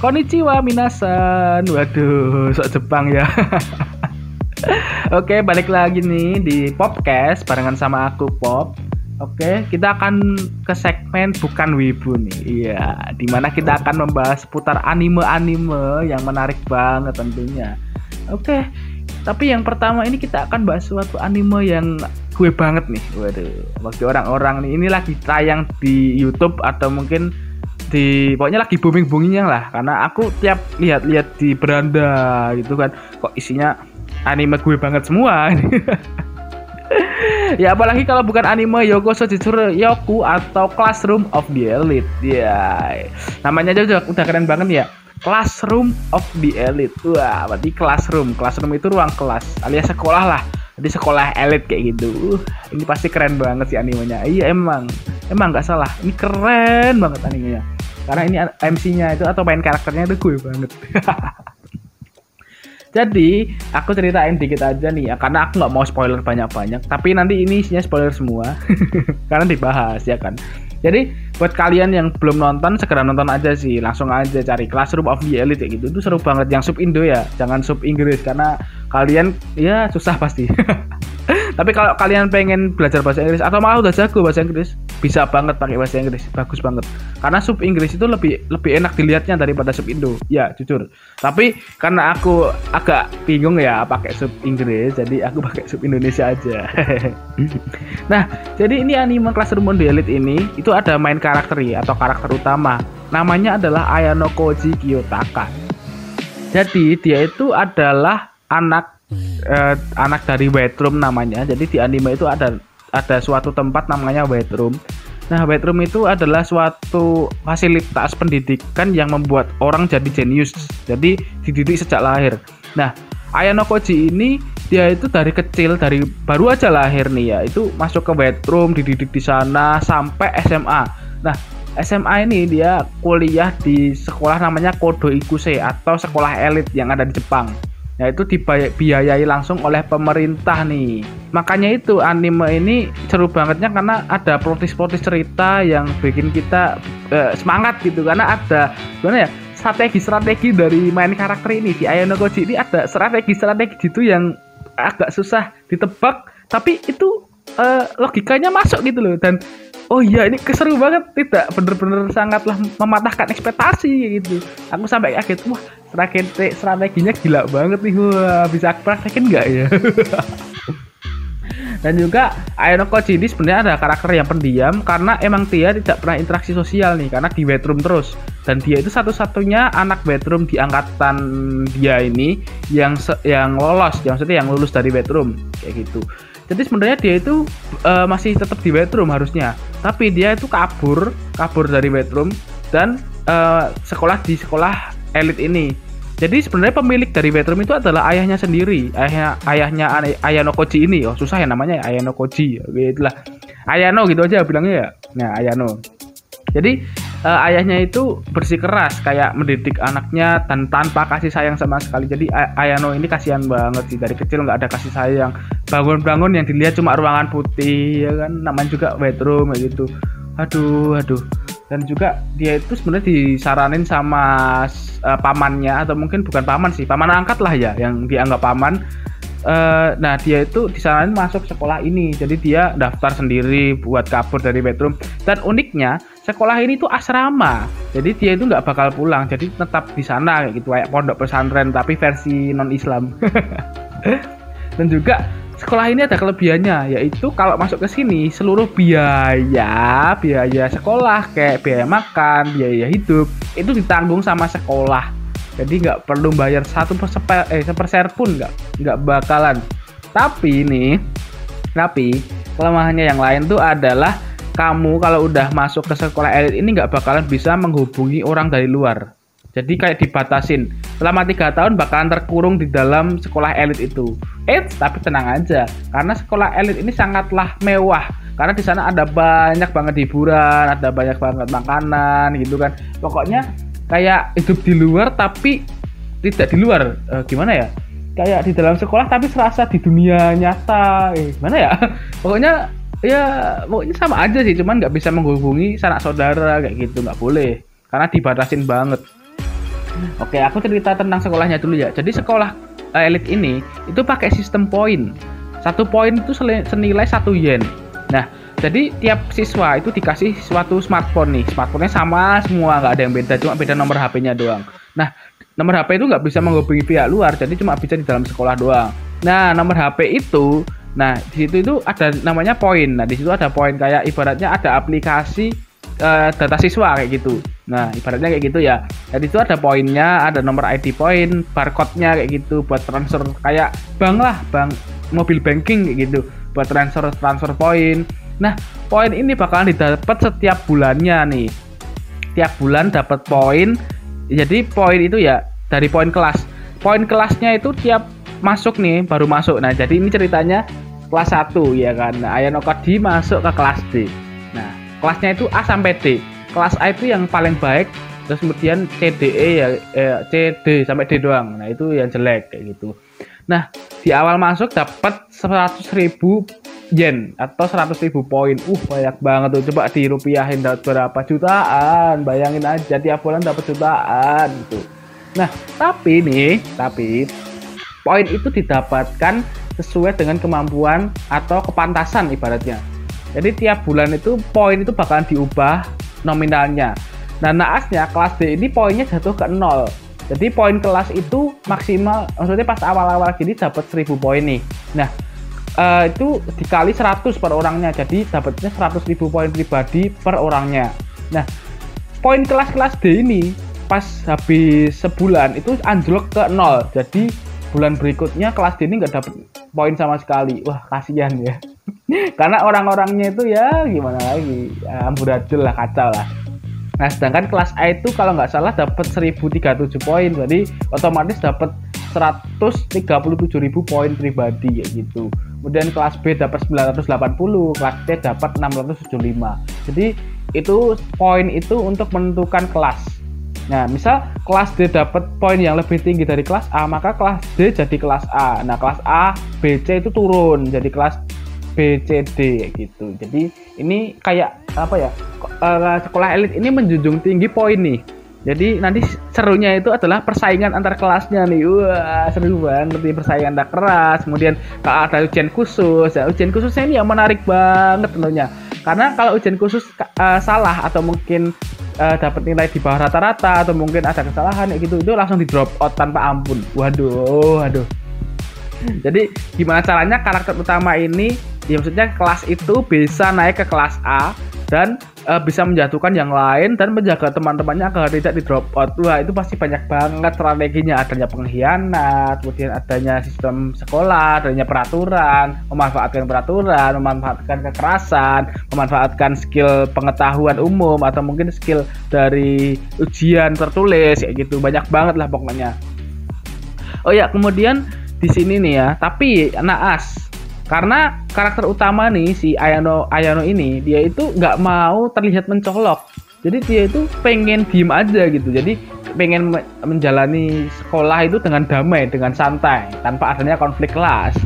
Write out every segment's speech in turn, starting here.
Konnichiwa minasan. Waduh, sok Jepang ya. Oke, balik lagi nih di podcast barengan sama aku Pop. Oke, kita akan ke segmen bukan wibu nih. Iya, di mana kita akan membahas seputar anime-anime yang menarik banget tentunya. Oke, tapi yang pertama ini kita akan bahas suatu anime yang gue banget nih. Waduh, waktu orang-orang nih ini lagi tayang di YouTube atau mungkin di pokoknya lagi booming boomingnya lah. Karena aku tiap lihat-lihat di beranda gitu kan kok isinya anime gue banget semua. Ya apalagi kalau bukan anime Yoko Sojitsuru Yoku atau Classroom of the Elite. Ya namanya aja udah, udah keren banget ya. Classroom of the Elite. Wah berarti classroom. Classroom itu ruang kelas alias sekolah lah di sekolah elit kayak gitu. Ini pasti keren banget sih animenya. Iya emang. Emang nggak salah. Ini keren banget animenya. Karena ini MC-nya itu atau main karakternya itu gue banget. Jadi aku ceritain dikit aja nih ya. Karena aku nggak mau spoiler banyak-banyak. Tapi nanti ini isinya spoiler semua. Karena dibahas ya kan jadi buat kalian yang belum nonton segera nonton aja sih. Langsung aja cari Classroom of the Elite gitu. Itu seru banget. Yang sub Indo ya jangan sub Inggris. Karena kalian ya susah pasti Tapi kalau kalian pengen belajar bahasa Inggris atau malah udah jago bahasa Inggris, bisa banget pakai bahasa Inggris, bagus banget. Karena sub Inggris itu lebih lebih enak dilihatnya daripada sub Indo. Ya, jujur. Tapi karena aku agak bingung ya pakai sub Inggris, jadi aku pakai sub Indonesia aja. nah, jadi ini anime Classroom the Elite ini itu ada main karakter ya atau karakter utama. Namanya adalah Ayano Koji Kiyotaka. Jadi dia itu adalah anak uh, anak dari White namanya. Jadi di anime itu ada ada suatu tempat namanya White Nah, White itu adalah suatu fasilitas pendidikan yang membuat orang jadi jenius. Jadi dididik sejak lahir. Nah, Ayano Koji ini dia itu dari kecil dari baru aja lahir nih ya itu masuk ke White dididik di sana sampai SMA. Nah SMA ini dia kuliah di sekolah namanya Kodo Ikuse atau sekolah elit yang ada di Jepang yaitu dibiayai langsung oleh pemerintah nih. Makanya itu anime ini seru bangetnya karena ada plotis-plotis cerita yang bikin kita uh, semangat gitu. Karena ada gimana ya strategi-strategi dari main karakter ini. Di Ayano Koji ini ada strategi-strategi gitu yang agak susah ditebak. Tapi itu uh, logikanya masuk gitu loh. Dan oh iya ini keseru banget. Tidak bener-bener sangatlah mematahkan ekspektasi gitu. Aku sampai kaget wah strategi strateginya gila banget nih. Wah bisa aku praktekin nggak ya? Dan juga Ayano Koji ini sebenarnya ada karakter yang pendiam karena emang dia tidak pernah interaksi sosial nih karena di bedroom terus. Dan dia itu satu-satunya anak bedroom di angkatan dia ini yang yang lolos yang maksudnya yang lulus dari bedroom kayak gitu jadi sebenarnya dia itu uh, masih tetap di bedroom harusnya. Tapi dia itu kabur kabur dari bedroom dan uh, sekolah di sekolah elit ini. Jadi sebenarnya pemilik dari bedroom itu adalah ayahnya sendiri. Ayahnya ayahnya Ayano Koji ini. Oh susah ya namanya ya Ayano Koji. Gitu lah Ayano gitu aja bilangnya ya. Nah Ayano. Jadi uh, ayahnya itu bersikeras kayak mendidik anaknya dan tanpa kasih sayang sama sekali. Jadi Ayano ini kasihan banget sih. Dari kecil nggak ada kasih sayang. Bangun-bangun yang dilihat cuma ruangan putih ya kan? Namanya juga bedroom gitu. Aduh aduh. Dan juga dia itu sebenarnya disaranin sama uh, pamannya atau mungkin bukan paman sih paman angkat lah ya yang dianggap paman uh, nah dia itu disaranin masuk sekolah ini. Jadi dia daftar sendiri buat kabur dari bedroom. Dan uniknya sekolah ini tuh asrama. Jadi dia itu nggak bakal pulang. Jadi tetap di sana kayak gitu. Kayak pondok pesantren tapi versi non Islam dan juga sekolah ini ada kelebihannya yaitu kalau masuk ke sini seluruh biaya biaya sekolah kayak biaya makan biaya hidup itu ditanggung sama sekolah jadi nggak perlu bayar satu perseper eh seperser pun nggak nggak bakalan tapi ini tapi kelemahannya yang lain tuh adalah kamu kalau udah masuk ke sekolah elit ini nggak bakalan bisa menghubungi orang dari luar jadi kayak dibatasin selama tiga tahun bakalan terkurung di dalam sekolah elit itu. Eh, tapi tenang aja, karena sekolah elit ini sangatlah mewah. Karena di sana ada banyak banget hiburan, ada banyak banget makanan gitu kan. Pokoknya kayak hidup di luar tapi tidak di luar. E, gimana ya? Kayak di dalam sekolah tapi serasa di dunia nyata. Eh, gimana ya? Pokoknya ya pokoknya sama aja sih cuman nggak bisa menghubungi sanak saudara kayak gitu nggak boleh karena dibatasin banget oke aku cerita tentang sekolahnya dulu ya jadi sekolah uh, elit ini itu pakai sistem poin satu poin itu senilai satu yen nah jadi tiap siswa itu dikasih suatu smartphone nih smartphone-nya sama semua nggak ada yang beda cuma beda nomor HP-nya doang nah nomor HP itu nggak bisa menghubungi pihak luar jadi cuma bisa di dalam sekolah doang nah nomor HP itu Nah, di situ itu ada namanya poin. Nah, di situ ada poin kayak ibaratnya ada aplikasi uh, data siswa kayak gitu. Nah, ibaratnya kayak gitu ya. Jadi itu ada poinnya, ada nomor ID poin, barcode-nya kayak gitu buat transfer kayak bank lah, bank mobil banking kayak gitu buat transfer transfer poin. Nah, poin ini bakalan didapat setiap bulannya nih. Tiap bulan dapat poin. Jadi poin itu ya dari poin kelas. Poin kelasnya itu tiap masuk nih baru masuk nah jadi ini ceritanya kelas 1 ya kan nah, Ayano Kodi masuk ke kelas D nah kelasnya itu A sampai D kelas A itu yang paling baik terus kemudian CDE ya eh, CD sampai D doang nah itu yang jelek kayak gitu nah di awal masuk dapat 100 ribu yen atau 100 ribu poin uh banyak banget tuh coba dirupiahin dapat berapa jutaan bayangin aja tiap bulan dapat jutaan gitu nah tapi nih tapi poin itu didapatkan sesuai dengan kemampuan atau kepantasan ibaratnya. Jadi tiap bulan itu poin itu bakalan diubah nominalnya. Nah naasnya kelas D ini poinnya jatuh ke nol. Jadi poin kelas itu maksimal, maksudnya pas awal-awal gini dapat 1000 poin nih. Nah uh, itu dikali 100 per orangnya, jadi dapatnya 100.000 poin pribadi per orangnya. Nah poin kelas-kelas D ini pas habis sebulan itu anjlok ke nol. Jadi bulan berikutnya kelas D ini nggak dapet poin sama sekali. Wah kasihan ya. Karena orang-orangnya itu ya gimana lagi? Ya, amburadul lah kacau lah. Nah sedangkan kelas A itu kalau nggak salah dapat 1037 poin. Jadi otomatis dapat 137.000 poin pribadi ya gitu kemudian kelas B dapat 980 kelas C dapat 675 jadi itu poin itu untuk menentukan kelas Nah, misal kelas D dapat poin yang lebih tinggi dari kelas A, maka kelas D jadi kelas A. Nah, kelas A, B, C itu turun jadi kelas B, C, D gitu. Jadi ini kayak apa ya? Uh, sekolah elit ini menjunjung tinggi poin nih. Jadi nanti serunya itu adalah persaingan antar kelasnya nih. Wah, seru banget nih persaingan antar kelas. Kemudian kalau ada ujian khusus, ya ujian khususnya ini yang menarik banget tentunya. Karena kalau ujian khusus uh, salah atau mungkin uh, dapat nilai di bawah rata-rata atau mungkin ada kesalahan kayak gitu itu langsung di drop out tanpa ampun waduh waduh jadi gimana caranya karakter utama ini ya maksudnya kelas itu bisa naik ke kelas A dan uh, bisa menjatuhkan yang lain dan menjaga teman-temannya agar tidak di drop out. Wah, itu pasti banyak banget strateginya. Adanya pengkhianat, kemudian adanya sistem sekolah, adanya peraturan, memanfaatkan peraturan, memanfaatkan kekerasan, memanfaatkan skill pengetahuan umum atau mungkin skill dari ujian tertulis kayak gitu. Banyak banget lah pokoknya. Oh ya, kemudian di sini nih ya, tapi naas karena karakter utama nih si Ayano Ayano ini dia itu nggak mau terlihat mencolok. Jadi dia itu pengen diem aja gitu. Jadi pengen menjalani sekolah itu dengan damai dengan santai tanpa adanya konflik kelas.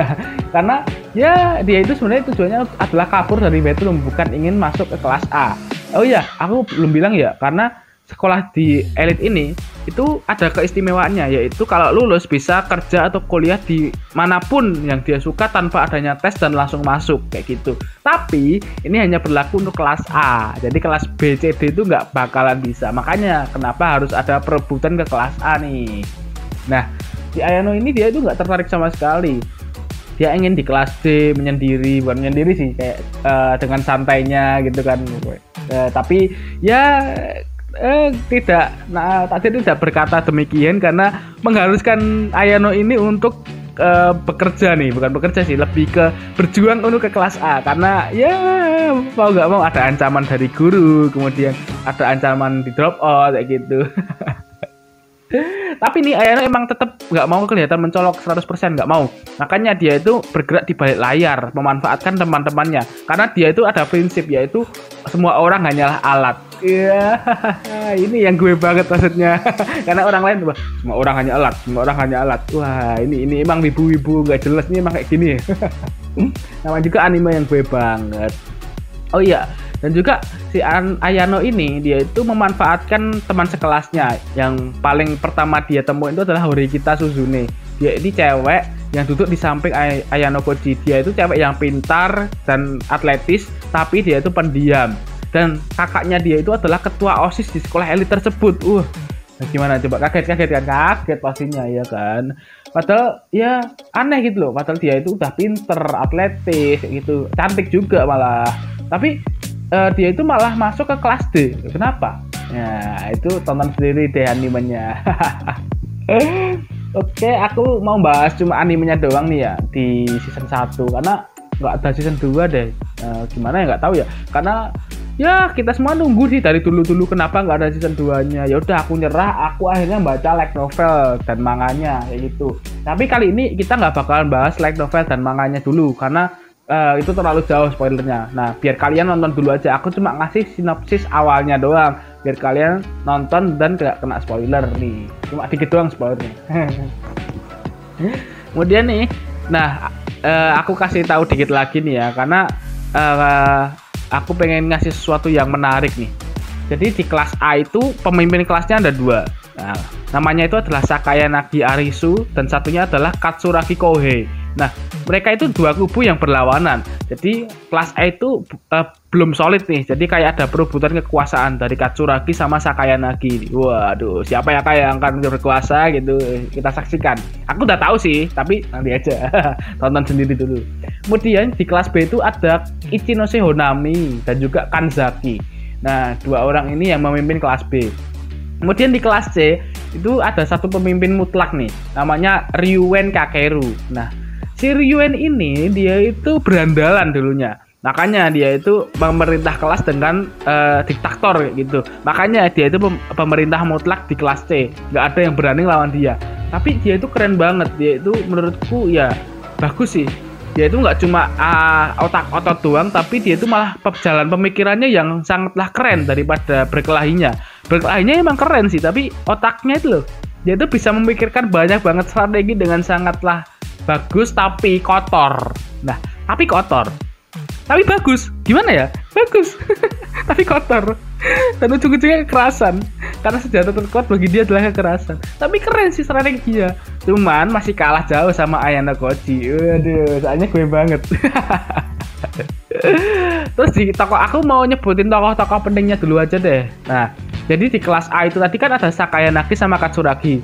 Karena ya dia itu sebenarnya tujuannya adalah kabur dari bedroom bukan ingin masuk ke kelas A. Oh iya aku belum bilang ya karena sekolah di elit ini itu ada keistimewaannya yaitu kalau lulus bisa kerja atau kuliah di mana pun yang dia suka tanpa adanya tes dan langsung masuk kayak gitu. Tapi ini hanya berlaku untuk kelas A. Jadi kelas B, C, D itu nggak bakalan bisa. Makanya kenapa harus ada perebutan ke kelas A nih. Nah di Ayano ini dia itu nggak tertarik sama sekali. Dia ingin di kelas D menyendiri, bukan menyendiri sih kayak uh, dengan santainya gitu kan. Uh, tapi ya eh, tidak. Nah tadi tidak berkata demikian karena mengharuskan Ayano ini untuk uh, bekerja nih. Bukan bekerja sih lebih ke berjuang untuk ke kelas A. Karena ya mau nggak mau ada ancaman dari guru kemudian ada ancaman di drop out kayak gitu. Tapi nih Ayano emang tetap nggak mau kelihatan mencolok 100% nggak mau. Makanya dia itu bergerak di balik layar memanfaatkan teman-temannya. Karena dia itu ada prinsip yaitu semua orang hanyalah alat Iya, ini yang gue banget maksudnya. Karena orang lain wah, semua orang hanya alat, semua orang hanya alat. Wah, ini ini emang ibu-ibu nggak jelas nih emang kayak gini. Nama juga anime yang gue banget. Oh iya, dan juga si An Ayano ini dia itu memanfaatkan teman sekelasnya yang paling pertama dia temuin itu adalah Horikita Suzune. Dia ini cewek yang duduk di samping Ay Ayano Koji. Dia itu cewek yang pintar dan atletis, tapi dia itu pendiam dan kakaknya dia itu adalah ketua osis di sekolah elit tersebut. Uh gimana? Coba kaget kaget kan? Kaget pastinya ya kan? Padahal ya aneh gitu loh. Padahal dia itu udah pinter atletis gitu. Cantik juga malah. Tapi uh, dia itu malah masuk ke kelas D. Kenapa? Ya itu tonton sendiri deh animenya. Oke, aku mau bahas cuma animenya doang nih ya di season 1 karena nggak ada season 2 deh. Uh, gimana ya nggak tahu ya. Karena ya kita semua nunggu sih dari dulu-dulu kenapa nggak ada season 2 nya ya udah aku nyerah aku akhirnya baca light novel dan manganya kayak gitu. Tapi kali ini kita nggak bakalan bahas light novel dan manganya dulu karena uh, itu terlalu jauh spoilernya. Nah biar kalian nonton dulu aja. Aku cuma ngasih sinopsis awalnya doang biar kalian nonton dan gak kena spoiler nih. Cuma dikit doang spoilernya. Kemudian nih nah uh, aku kasih tahu dikit lagi nih ya karena uh, aku pengen ngasih sesuatu yang menarik nih. Jadi di kelas A itu pemimpin kelasnya ada dua. Nah, namanya itu adalah Sakaya Nagi Arisu dan satunya adalah Katsuragi Kohei. Nah, mereka itu dua kubu yang berlawanan. Jadi kelas A itu uh, belum solid nih. Jadi kayak ada perebutan kekuasaan dari Katsuragi sama Sakaya Nagi. Waduh, siapa ya kayak yang akan berkuasa gitu? Kita saksikan. Aku udah tahu sih, tapi nanti aja. Tonton sendiri dulu. Kemudian di kelas B itu ada Ichinose Honami dan juga Kanzaki. Nah, dua orang ini yang memimpin kelas B. Kemudian di kelas C itu ada satu pemimpin mutlak nih, namanya Ryuen Kakeru. Nah, si Ryuen ini dia itu berandalan dulunya. Makanya dia itu pemerintah kelas dengan uh, diktator gitu. Makanya dia itu pemerintah mutlak di kelas C. Nggak ada yang berani lawan dia. Tapi dia itu keren banget. Dia itu menurutku ya bagus sih. Dia itu nggak cuma uh, otak otot doang tapi dia itu malah jalan pemikirannya yang sangatlah keren daripada berkelahinya. Berkelahinya emang keren sih tapi otaknya itu loh. Dia itu bisa memikirkan banyak banget strategi dengan sangatlah bagus tapi kotor. Nah, tapi kotor. Tapi bagus. Gimana ya? Bagus. tapi kotor. Dan ujung-ujungnya kekerasan. Karena senjata terkuat bagi dia adalah kekerasan. Tapi keren sih strateginya. Cuman masih kalah jauh sama Ayana Koji. Waduh, soalnya gue banget. Terus di toko aku mau nyebutin tokoh-tokoh pentingnya dulu aja deh. Nah, jadi di kelas A itu tadi kan ada Sakaya Naki sama Katsuragi.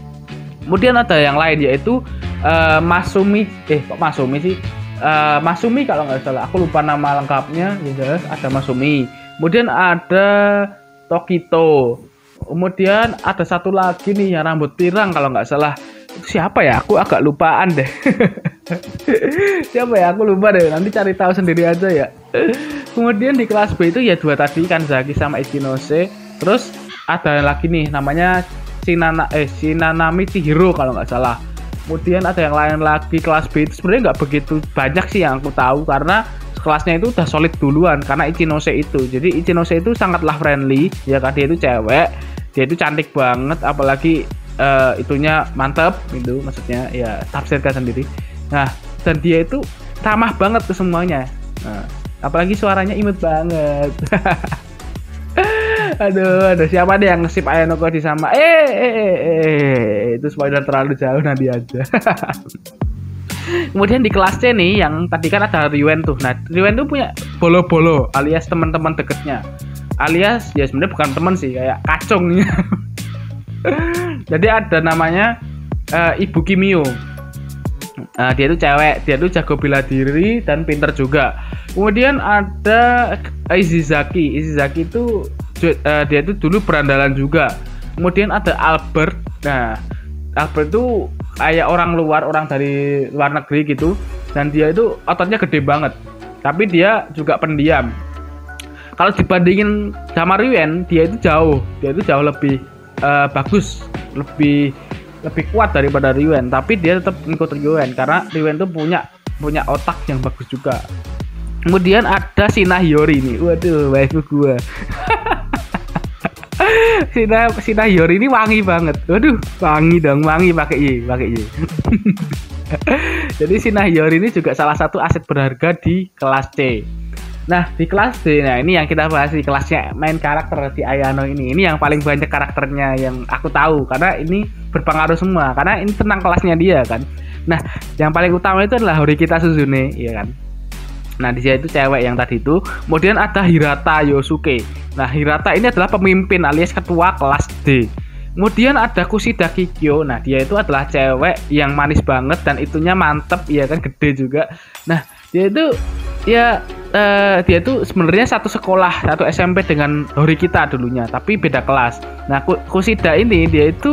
Kemudian ada yang lain yaitu uh, Masumi eh kok Masumi sih? Uh, Masumi kalau nggak salah. Aku lupa nama lengkapnya. Ya jelas ada Masumi. Kemudian ada Tokito. Kemudian ada satu lagi nih yang rambut pirang kalau nggak salah. Siapa ya? Aku agak lupaan deh. siapa ya? Aku lupa deh. Nanti cari tahu sendiri aja ya. Kemudian di kelas B itu ya dua tadi kan Zaki sama Ichinose. Terus ada lagi nih namanya Shinana eh Shinanami Chihiro kalau nggak salah. Kemudian ada yang lain lagi kelas B itu sebenarnya nggak begitu banyak sih yang aku tahu karena kelasnya itu udah solid duluan karena Ichinose itu. Jadi Ichinose itu sangatlah friendly ya kan dia itu cewek, dia itu cantik banget apalagi uh, itunya mantep gitu maksudnya ya tafsirkan sendiri. Nah, dan dia itu ramah banget ke semuanya. Nah, apalagi suaranya imut banget. aduh, aduh siapa deh yang ngesip Ayano Koji sama eh, eh, eh, eh, itu spoiler terlalu jauh nanti aja. Kemudian di kelas C nih yang tadi kan ada Riwen tuh. Nah, Riwen tuh punya bolo-bolo alias teman-teman deketnya. Alias ya sebenarnya bukan teman sih, kayak kacung nih. Jadi ada namanya uh, Ibu Kimio. Uh, dia itu cewek, dia itu jago bela diri dan pinter juga. Kemudian ada Izizaki. Izizaki itu uh, dia itu dulu berandalan juga. Kemudian ada Albert. Nah Albert itu kayak orang luar orang dari luar negeri gitu. Dan dia itu ototnya gede banget. Tapi dia juga pendiam. Kalau dibandingin sama Riwen dia itu jauh. Dia itu jauh lebih uh, bagus lebih lebih kuat daripada Riwen tapi dia tetap ngikut Riwen karena Riwen tuh punya punya otak yang bagus juga. Kemudian ada Sina Hiyori nih. Waduh waifu gua Sina Sina Yori ini wangi banget. Waduh, wangi dong, wangi pakai i, pakai i. Jadi Sina Yori ini juga salah satu aset berharga di kelas C. Nah, di kelas D, nah ini yang kita bahas di kelasnya main karakter di Ayano ini. Ini yang paling banyak karakternya yang aku tahu karena ini berpengaruh semua karena ini tentang kelasnya dia kan. Nah, yang paling utama itu adalah Horikita Suzune, ya kan. Nah, di sini itu cewek yang tadi itu. Kemudian ada Hirata Yosuke. Nah, Hirata ini adalah pemimpin alias ketua kelas D. Kemudian ada Kushida Kikyo. Nah, dia itu adalah cewek yang manis banget dan itunya mantep, ya kan gede juga. Nah, dia itu ya uh, dia itu sebenarnya satu sekolah satu SMP dengan Hori kita dulunya tapi beda kelas nah Kusida ini dia itu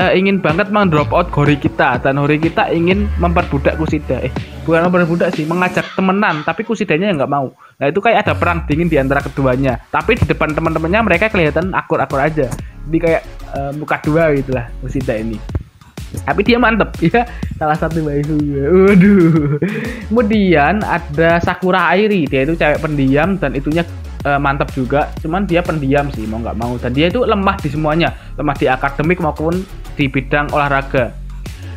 uh, ingin banget mendrop out Hori kita. Dan Hori kita ingin memperbudak Kusida. Eh bukan memperbudak sih mengajak temenan. Tapi Kusidanya nggak mau. Nah itu kayak ada perang dingin di antara keduanya. Tapi di depan teman-temannya mereka kelihatan akur-akur aja. Jadi kayak uh, muka dua gitulah Kusida ini. Tapi dia mantep. Ya salah satu waifu waduh. Kemudian ada Sakura Airi. Dia itu cewek pendiam dan itunya uh, mantep juga. Cuman dia pendiam sih mau nggak mau. Dan dia itu lemah di semuanya. Lemah di akademik maupun di bidang olahraga.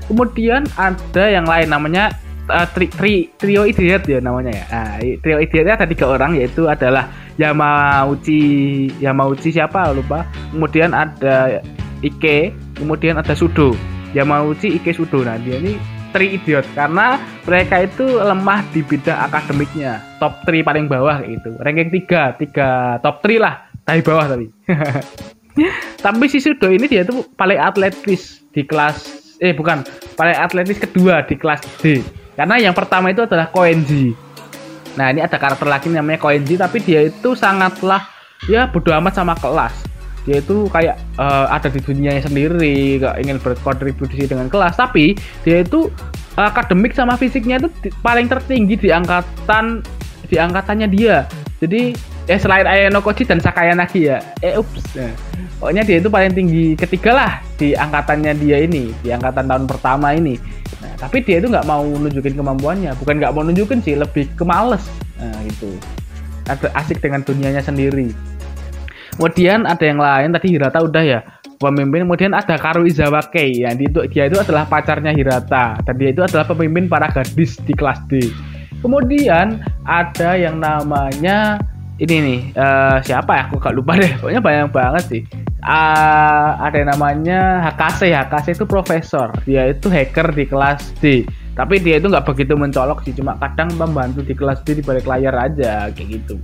Kemudian ada yang lain namanya uh, tri, tri, trio idiot ya namanya ya. Nah, trio idiotnya ada tiga orang yaitu adalah Yamauchi Yamauchi siapa? Lupa. Kemudian ada Ike kemudian ada Sudo. Yamauchi Ike Sudo. Nah dia ini tri idiot karena mereka itu lemah di bidang akademiknya. Top 3 paling bawah gitu. Ranking 3 3 top 3 lah. Dari bawah tapi tapi si Sudo ini dia tuh paling atletis di kelas eh bukan paling atletis kedua di kelas D. Karena yang pertama itu adalah Koenji. Nah ini ada karakter lagi namanya Koenji tapi dia itu sangatlah ya bodo amat sama kelas. Dia itu kayak uh, ada di dunianya sendiri gak ingin berkontribusi dengan kelas. Tapi dia itu uh, akademik sama fisiknya itu paling tertinggi di angkatan di angkatannya dia. Jadi ya selain Ayano Koji dan Sakaya Nagi ya? Eh ups. Nah, pokoknya dia itu paling tinggi ketiga lah di angkatannya dia ini di angkatan tahun pertama ini. Nah, tapi dia itu nggak mau nunjukin kemampuannya. Bukan nggak mau nunjukin sih lebih kemales nah gitu. Ada asik dengan dunianya sendiri. Kemudian ada yang lain tadi Hirata udah ya pemimpin. Kemudian ada Karu Izawa Kei. Yang itu dia itu adalah pacarnya Hirata. Dan dia itu adalah pemimpin para gadis di kelas D. Kemudian ada yang namanya ini nih uh, siapa ya? Aku gak lupa deh. Pokoknya banyak banget sih. Uh, ada yang namanya Hakase. Hakase itu profesor. Dia itu hacker di kelas D. Tapi dia itu nggak begitu mencolok sih. Cuma kadang membantu di kelas D di balik layar aja kayak gitu.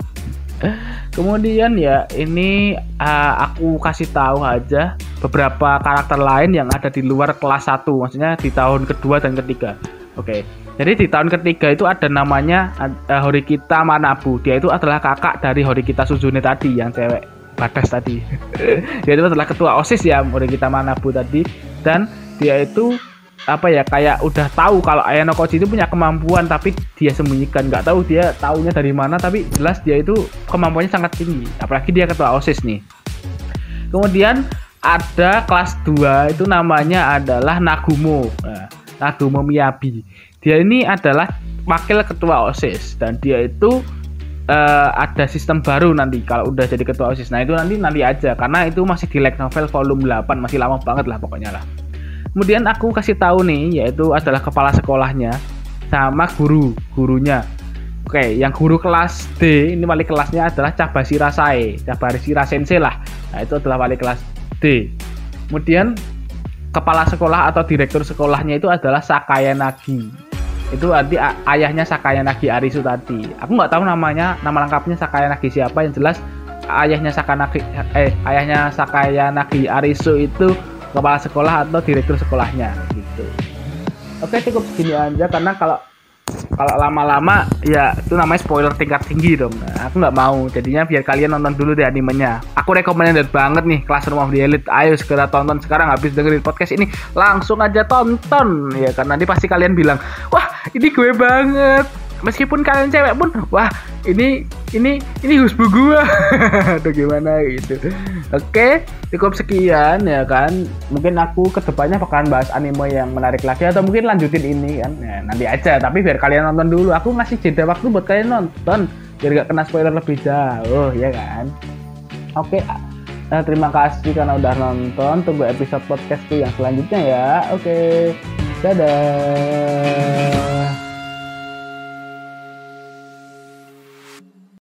Kemudian ya ini uh, aku kasih tahu aja beberapa karakter lain yang ada di luar kelas 1, maksudnya di tahun kedua dan ketiga. Oke. Okay. Jadi di tahun ketiga itu ada namanya uh, Horikita Manabu. Dia itu adalah kakak dari Horikita Suzune tadi yang cewek badas tadi. dia itu adalah ketua OSIS ya Horikita Manabu tadi. Dan dia itu apa ya kayak udah tahu kalau Ayano Koji itu punya kemampuan tapi dia sembunyikan. Nggak tahu dia taunya dari mana tapi jelas dia itu kemampuannya sangat tinggi. Apalagi dia ketua osis nih. Kemudian ada kelas 2 itu namanya adalah Nagumo. Nah, Nagumo Miyabi dia ini adalah wakil ketua osis dan dia itu uh, ada sistem baru nanti kalau udah jadi ketua osis nah itu nanti nanti aja karena itu masih di light novel volume 8 masih lama banget lah pokoknya lah Kemudian aku kasih tahu nih, yaitu adalah kepala sekolahnya sama guru gurunya. Oke, yang guru kelas D ini wali kelasnya adalah Cabashi Rasae, Cabashi Sensei lah. Nah, itu adalah wali kelas D. Kemudian kepala sekolah atau direktur sekolahnya itu adalah Sakaya Nagi. Itu arti ayahnya Sakaya Nagi Arisu tadi. Aku nggak tahu namanya, nama lengkapnya Sakaya Nagi siapa yang jelas ayahnya Sakaya Nagi eh ayahnya Sakaya Nagi Arisu itu kepala sekolah atau direktur sekolahnya gitu. Oke cukup segini aja karena kalau kalau lama-lama ya itu namanya spoiler tingkat tinggi dong. Nah, aku nggak mau. Jadinya biar kalian nonton dulu deh animenya. Aku recommended banget nih Classroom of the Elite. Ayo segera tonton sekarang habis dengerin podcast ini langsung aja tonton ya karena nanti pasti kalian bilang, "Wah, ini gue banget." meskipun kalian cewek pun wah ini ini ini husbu gua atau gimana gitu oke cukup sekian ya kan mungkin aku ke depannya bakalan bahas anime yang menarik lagi atau mungkin lanjutin ini kan ya, nanti aja tapi biar kalian nonton dulu aku masih jeda waktu buat kalian nonton biar gak kena spoiler lebih jauh ya kan oke Nah, terima kasih karena udah nonton. Tunggu episode podcastku yang selanjutnya ya. Oke. Dadah.